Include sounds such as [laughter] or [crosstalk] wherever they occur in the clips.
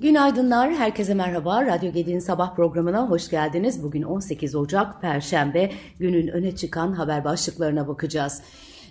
Günaydınlar, herkese merhaba. Radyo Gedi'nin sabah programına hoş geldiniz. Bugün 18 Ocak, Perşembe, günün öne çıkan haber başlıklarına bakacağız.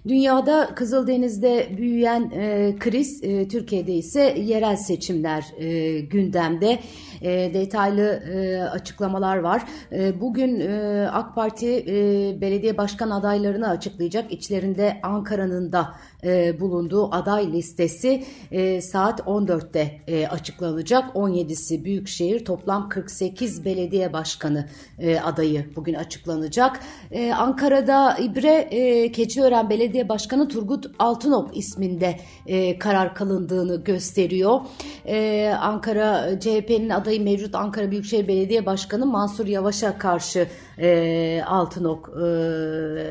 Dünyada Kızıldeniz'de büyüyen e, kriz, e, Türkiye'de ise yerel seçimler e, gündemde. E, detaylı e, açıklamalar var. E, bugün e, AK Parti e, belediye başkan adaylarını açıklayacak. İçlerinde Ankara'nın da e, bulunduğu aday listesi e, saat 14'te e, açıklanacak. 17'si Büyükşehir toplam 48 belediye başkanı e, adayı bugün açıklanacak. E, Ankara'da İbre e, Keçiören Belediye Başkanı Turgut Altınok isminde e, karar kalındığını gösteriyor. E, Ankara CHP'nin adayı mevcut Ankara Büyükşehir Belediye Başkanı Mansur Yavaş'a karşı e, Altınok e,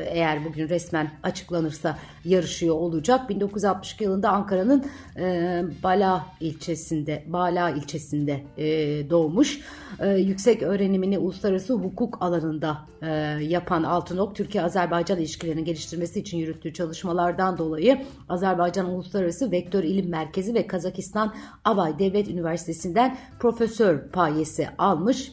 eğer bugün resmen açıklanırsa yarışıyor olacak. 1962 yılında Ankara'nın e, Bala ilçesinde Bala ilçesinde e, doğmuş. E, yüksek öğrenimini uluslararası hukuk alanında e, yapan Altınok, Türkiye-Azerbaycan ilişkilerini geliştirmesi için yürüttüğü çalışmalardan dolayı Azerbaycan Uluslararası Vektör İlim Merkezi ve Kazakistan Abay Devlet Üniversitesi'nden profesör payesi almış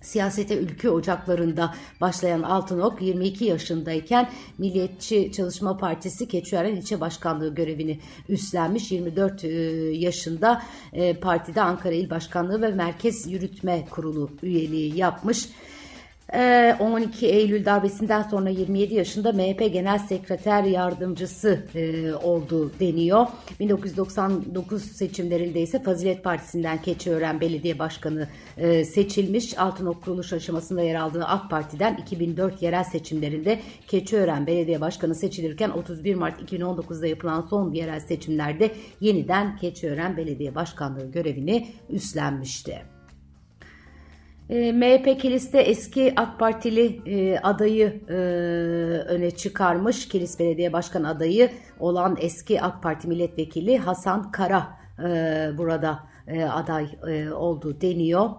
Siyasete ülke ocaklarında başlayan Altınok 22 yaşındayken Milliyetçi Çalışma Partisi Keçiören İlçe Başkanlığı görevini üstlenmiş. 24 e, yaşında e, partide Ankara İl Başkanlığı ve Merkez Yürütme Kurulu üyeliği yapmış. 12 ee, Eylül darbesinden sonra 27 yaşında MHP Genel Sekreter Yardımcısı e, oldu deniyor. 1999 seçimlerinde ise Fazilet Partisi'nden Keçiören Belediye Başkanı e, seçilmiş. Altınok kuruluş aşamasında yer aldığı AK Parti'den 2004 yerel seçimlerinde Keçiören Belediye Başkanı seçilirken 31 Mart 2019'da yapılan son yerel seçimlerde yeniden Keçiören Belediye Başkanlığı görevini üstlenmişti. E, MHP Kilis'te eski AK Partili e, adayı e, öne çıkarmış. Kilis Belediye Başkan adayı olan eski AK Parti milletvekili Hasan Kara e, burada e, aday e, oldu deniyor.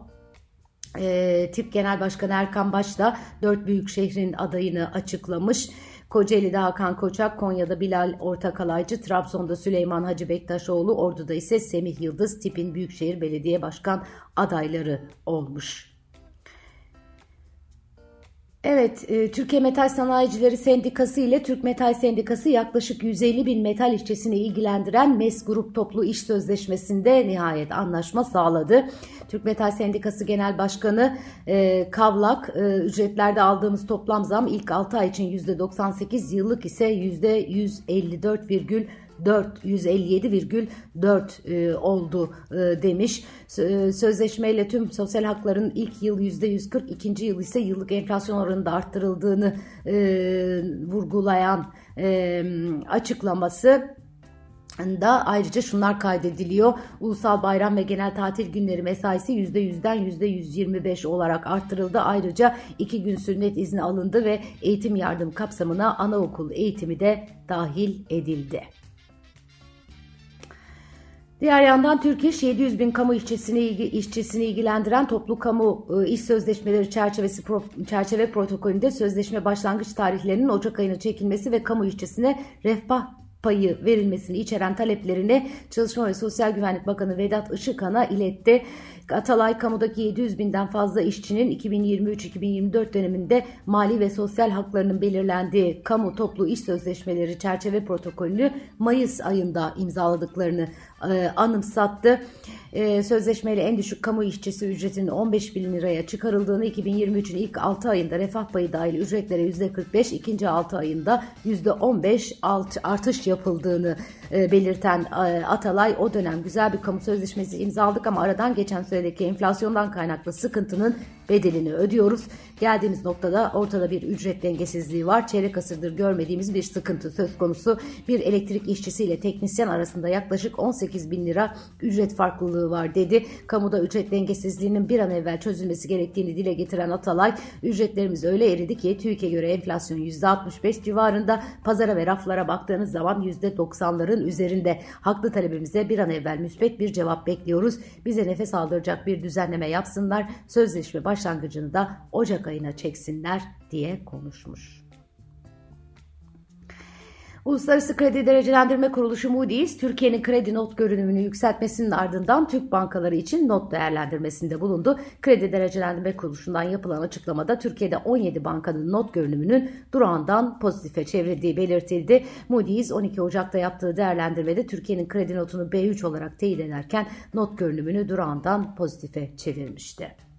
E, Tip Genel Başkanı Erkan Baş da dört büyük şehrin adayını açıklamış. Kocaeli'de Hakan Koçak, Konya'da Bilal Ortakalaycı, Trabzon'da Süleyman Hacı Bektaşoğlu, Ordu'da ise Semih Yıldız tipin Büyükşehir Belediye Başkan adayları olmuş. Evet, e, Türkiye Metal Sanayicileri Sendikası ile Türk Metal Sendikası yaklaşık 150 bin metal işçisini ilgilendiren MES Grup Toplu İş Sözleşmesi'nde nihayet anlaşma sağladı. Türk Metal Sendikası Genel Başkanı e, Kavlak, e, ücretlerde aldığımız toplam zam ilk 6 ay için %98, yıllık ise %154,4 457,4 e, oldu e, demiş. Sözleşmeyle tüm sosyal hakların ilk yıl %140, ikinci yıl ise yıllık enflasyon oranında arttırıldığını e, vurgulayan açıklaması da ayrıca şunlar kaydediliyor. Ulusal bayram ve genel tatil günleri mesaisi %100'den %125 olarak arttırıldı. Ayrıca iki gün sünnet izni alındı ve eğitim yardım kapsamına anaokul eğitimi de dahil edildi. Diğer yandan Türk İş 700 bin kamu işçisini, işçisini ilgilendiren toplu kamu e, iş sözleşmeleri çerçevesi çerçeve protokolünde sözleşme başlangıç tarihlerinin Ocak ayına çekilmesi ve kamu işçisine refah payı verilmesini içeren taleplerini Çalışma ve Sosyal Güvenlik Bakanı Vedat Işıkhan'a iletti. Atalay kamudaki 700 binden fazla işçinin 2023-2024 döneminde mali ve sosyal haklarının belirlendiği kamu toplu iş sözleşmeleri çerçeve protokolünü Mayıs ayında imzaladıklarını e, anımsattı. E, sözleşmeyle en düşük kamu işçisi ücretinin 15 bin liraya çıkarıldığını 2023'ün ilk 6 ayında refah payı dahil ücretlere %45, ikinci 6 ayında %15 alt, artış yapıldığını e, belirten e, Atalay o dönem güzel bir kamu sözleşmesi imzaladık ama aradan geçen süredeki enflasyondan kaynaklı sıkıntının bedelini ödüyoruz. Geldiğimiz noktada ortada bir ücret dengesizliği var. Çeyrek asırdır görmediğimiz bir sıkıntı söz konusu. Bir elektrik işçisiyle teknisyen arasında yaklaşık 18 bin lira ücret farklılığı var dedi. Kamuda ücret dengesizliğinin bir an evvel çözülmesi gerektiğini dile getiren Atalay, ücretlerimiz öyle eridi ki TÜİK'e göre enflasyon %65 civarında, pazara ve raflara baktığınız zaman %90'ların üzerinde. Haklı talebimize bir an evvel müspet bir cevap bekliyoruz. Bize nefes aldıracak bir düzenleme yapsınlar. Sözleşme başlangıcını da Ocak ayına çeksinler diye konuşmuş. Uluslararası Kredi Derecelendirme Kuruluşu Moody's, Türkiye'nin kredi not görünümünü yükseltmesinin ardından Türk bankaları için not değerlendirmesinde bulundu. Kredi Derecelendirme Kuruluşu'ndan yapılan açıklamada Türkiye'de 17 bankanın not görünümünün durağından pozitife çevrildiği belirtildi. Moody's 12 Ocak'ta yaptığı değerlendirmede Türkiye'nin kredi notunu B3 olarak teyit ederken not görünümünü durağından pozitife çevirmişti.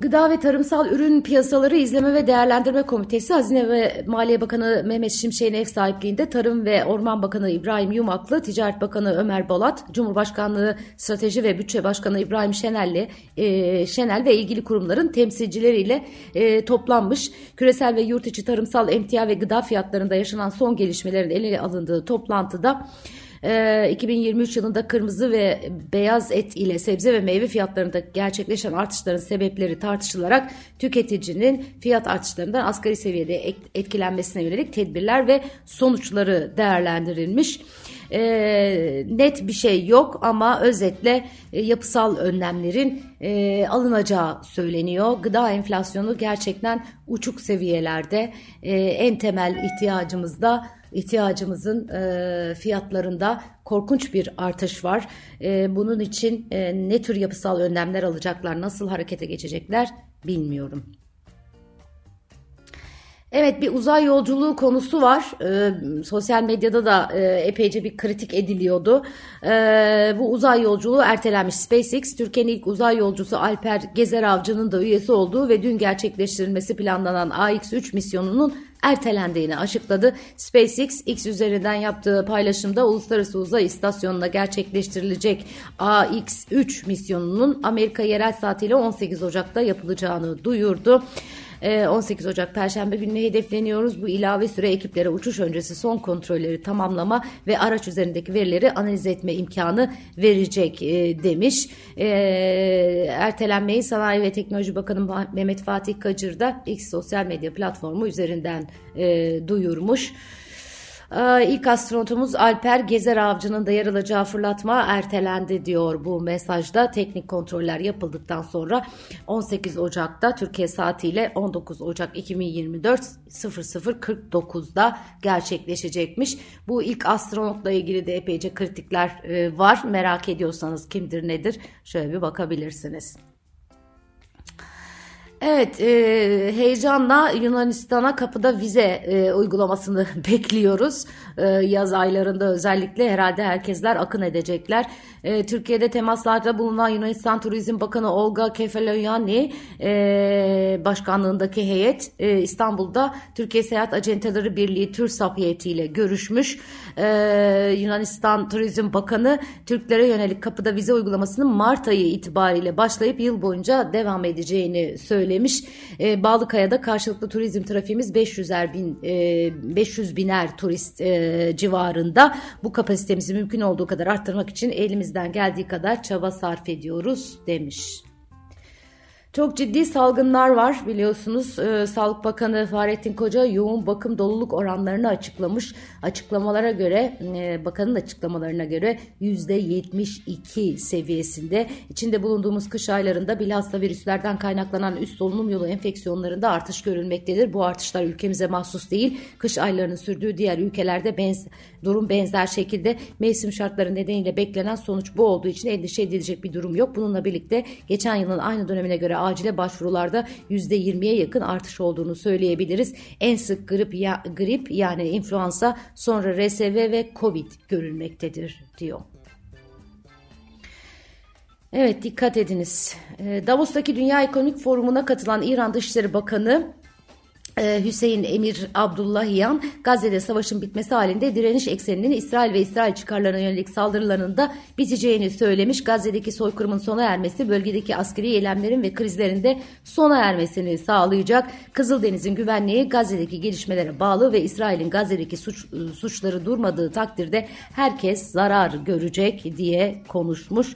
Gıda ve Tarımsal Ürün Piyasaları İzleme ve Değerlendirme Komitesi Hazine ve Maliye Bakanı Mehmet Şimşek'in ev sahipliğinde Tarım ve Orman Bakanı İbrahim Yumaklı, Ticaret Bakanı Ömer Balat, Cumhurbaşkanlığı Strateji ve Bütçe Başkanı İbrahim Şenel'le e, Şenel ve ilgili kurumların temsilcileriyle e, toplanmış. Küresel ve yurt içi tarımsal emtia ve gıda fiyatlarında yaşanan son gelişmelerin ele alındığı toplantıda 2023 ee, yılında kırmızı ve beyaz et ile sebze ve meyve fiyatlarında gerçekleşen artışların sebepleri tartışılarak tüketicinin fiyat artışlarından asgari seviyede etkilenmesine yönelik tedbirler ve sonuçları değerlendirilmiş. E, net bir şey yok ama özetle e, yapısal önlemlerin e, alınacağı söyleniyor. Gıda enflasyonu gerçekten uçuk seviyelerde. E, en temel ihtiyacımız da ihtiyacımızın e, fiyatlarında korkunç bir artış var. E, bunun için e, ne tür yapısal önlemler alacaklar, nasıl harekete geçecekler bilmiyorum. Evet bir uzay yolculuğu konusu var. Ee, sosyal medyada da e, epeyce bir kritik ediliyordu. Ee, bu uzay yolculuğu ertelenmiş. SpaceX Türkiye'nin ilk uzay yolcusu Alper Gezer Avcı'nın da üyesi olduğu ve dün gerçekleştirilmesi planlanan AX-3 misyonunun ertelendiğini açıkladı. SpaceX X üzerinden yaptığı paylaşımda Uluslararası Uzay İstasyonu'na gerçekleştirilecek AX-3 misyonunun Amerika yerel saatiyle 18 Ocak'ta yapılacağını duyurdu. 18 ee, Ocak Perşembe gününe hedefleniyoruz. Bu ilave süre ekiplere uçuş öncesi son kontrolleri tamamlama ve araç üzerindeki verileri analiz etme imkanı verecek e, demiş. Ee, ertelenmeyi Sanayi ve Teknoloji Bakanı Mehmet Fatih Kacır da X sosyal medya platformu üzerinden e, duyurmuş. Ee, ilk astronotumuz Alper Gezer Avcı'nın da yer alacağı fırlatma ertelendi diyor bu mesajda. Teknik kontroller yapıldıktan sonra 18 Ocak'ta Türkiye saatiyle 19 Ocak 2024 00.49'da gerçekleşecekmiş. Bu ilk astronotla ilgili de epeyce kritikler e, var. Merak ediyorsanız kimdir nedir şöyle bir bakabilirsiniz. Evet, e, heyecanla Yunanistan'a kapıda vize e, uygulamasını [laughs] bekliyoruz. E, yaz aylarında özellikle herhalde herkesler akın edecekler. E, Türkiye'de temaslarda bulunan Yunanistan Turizm Bakanı Olga Kefaloyani e, başkanlığındaki heyet e, İstanbul'da Türkiye Seyahat Acenteleri Birliği TÜRSAP heyetiyle görüşmüş. E, Yunanistan Turizm Bakanı Türklere yönelik kapıda vize uygulamasının Mart ayı itibariyle başlayıp yıl boyunca devam edeceğini söyledi söylemiş. E, Bağlıkaya'da karşılıklı turizm trafiğimiz 500'er bin e, 500 biner turist e, civarında. Bu kapasitemizi mümkün olduğu kadar arttırmak için elimizden geldiği kadar çaba sarf ediyoruz demiş. Çok ciddi salgınlar var biliyorsunuz. Ee, Sağlık Bakanı Fahrettin Koca yoğun bakım doluluk oranlarını açıklamış. Açıklamalara göre, e, bakanın açıklamalarına göre %72 seviyesinde. İçinde bulunduğumuz kış aylarında bilhassa virüslerden kaynaklanan üst solunum yolu enfeksiyonlarında artış görülmektedir. Bu artışlar ülkemize mahsus değil. Kış aylarının sürdüğü diğer ülkelerde benz, durum benzer şekilde mevsim şartları nedeniyle beklenen sonuç bu olduğu için endişe edilecek bir durum yok. Bununla birlikte geçen yılın aynı dönemine göre acile başvurularda %20'ye yakın artış olduğunu söyleyebiliriz. En sık grip, ya, grip yani influenza sonra RSV ve COVID görülmektedir diyor. Evet dikkat ediniz. Ee, Davos'taki Dünya Ekonomik Forumu'na katılan İran Dışişleri Bakanı Hüseyin Emir Abdullahiyan Gazze'de savaşın bitmesi halinde direniş ekseninin İsrail ve İsrail çıkarlarına yönelik saldırılarının da biteceğini söylemiş. Gazze'deki soykırımın sona ermesi bölgedeki askeri eylemlerin ve krizlerin de sona ermesini sağlayacak. Kızıldeniz'in güvenliği Gazze'deki gelişmelere bağlı ve İsrail'in Gazze'deki suç, suçları durmadığı takdirde herkes zarar görecek diye konuşmuş.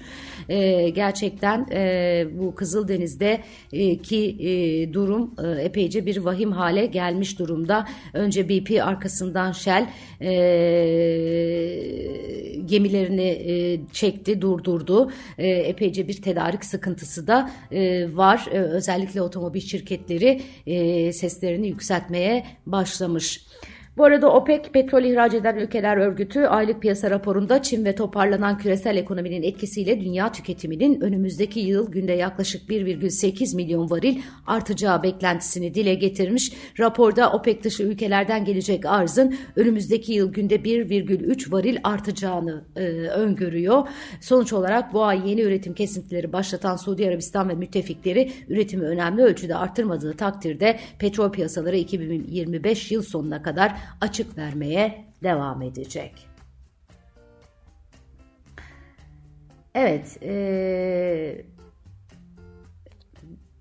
Ee, gerçekten e, bu Kızıldeniz'deki e, durum e, epeyce bir vahim hale hale gelmiş durumda. Önce BP arkasından Shell e, gemilerini e, çekti, durdurdu. E, epeyce bir tedarik sıkıntısı da e, var. E, özellikle otomobil şirketleri e, seslerini yükseltmeye başlamış. Bu arada OPEC petrol ihraç eden ülkeler örgütü aylık piyasa raporunda Çin ve toparlanan küresel ekonominin etkisiyle dünya tüketiminin önümüzdeki yıl günde yaklaşık 1,8 milyon varil artacağı beklentisini dile getirmiş. Raporda OPEC dışı ülkelerden gelecek arzın önümüzdeki yıl günde 1,3 varil artacağını e, öngörüyor. Sonuç olarak bu ay yeni üretim kesintileri başlatan Suudi Arabistan ve müttefikleri üretimi önemli ölçüde arttırmadığı takdirde petrol piyasaları 2025 yıl sonuna kadar açık vermeye devam edecek. Evet, e,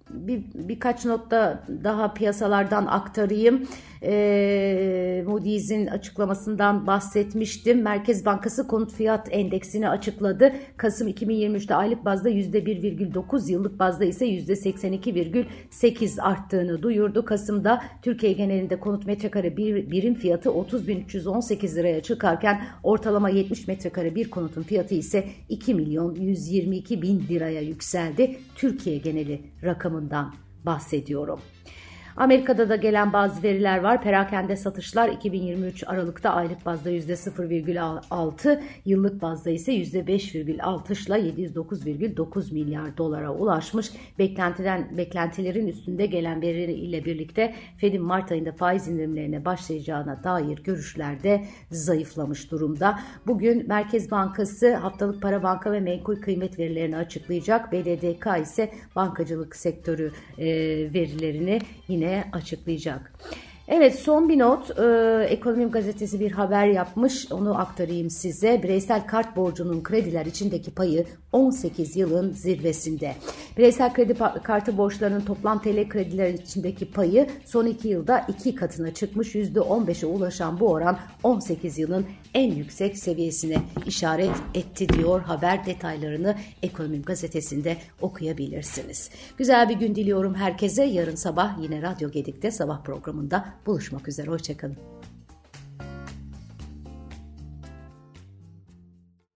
bir, birkaç notta daha piyasalardan aktarayım e, Moody's'in açıklamasından bahsetmiştim. Merkez Bankası konut fiyat endeksini açıkladı. Kasım 2023'te aylık bazda %1,9 yıllık bazda ise %82,8 arttığını duyurdu. Kasım'da Türkiye genelinde konut metrekare bir birim fiyatı 30.318 liraya çıkarken ortalama 70 metrekare bir konutun fiyatı ise 2 milyon 122 bin liraya yükseldi. Türkiye geneli rakamından bahsediyorum. Amerika'da da gelen bazı veriler var. Perakende satışlar 2023 Aralık'ta aylık bazda %0,6, yıllık bazda ise %5,6 ile 709,9 milyar dolara ulaşmış. Beklentiden beklentilerin üstünde gelen veriyle birlikte Fed'in Mart ayında faiz indirimlerine başlayacağına dair görüşler de zayıflamış durumda. Bugün Merkez Bankası haftalık para banka ve menkul kıymet verilerini açıklayacak. BDDK ise bankacılık sektörü e, verilerini yine yine açıklayacak. Evet son bir not e, Ekonomim Gazetesi bir haber yapmış onu aktarayım size. Bireysel kart borcunun krediler içindeki payı 18 yılın zirvesinde. Bireysel kredi kartı borçlarının toplam TL krediler içindeki payı son 2 yılda 2 katına çıkmış %15'e ulaşan bu oran 18 yılın en yüksek seviyesine işaret etti diyor haber detaylarını Ekonomim Gazetesi'nde okuyabilirsiniz. Güzel bir gün diliyorum herkese yarın sabah yine Radyo Gedik'te sabah programında buluşmak üzere. Hoşçakalın.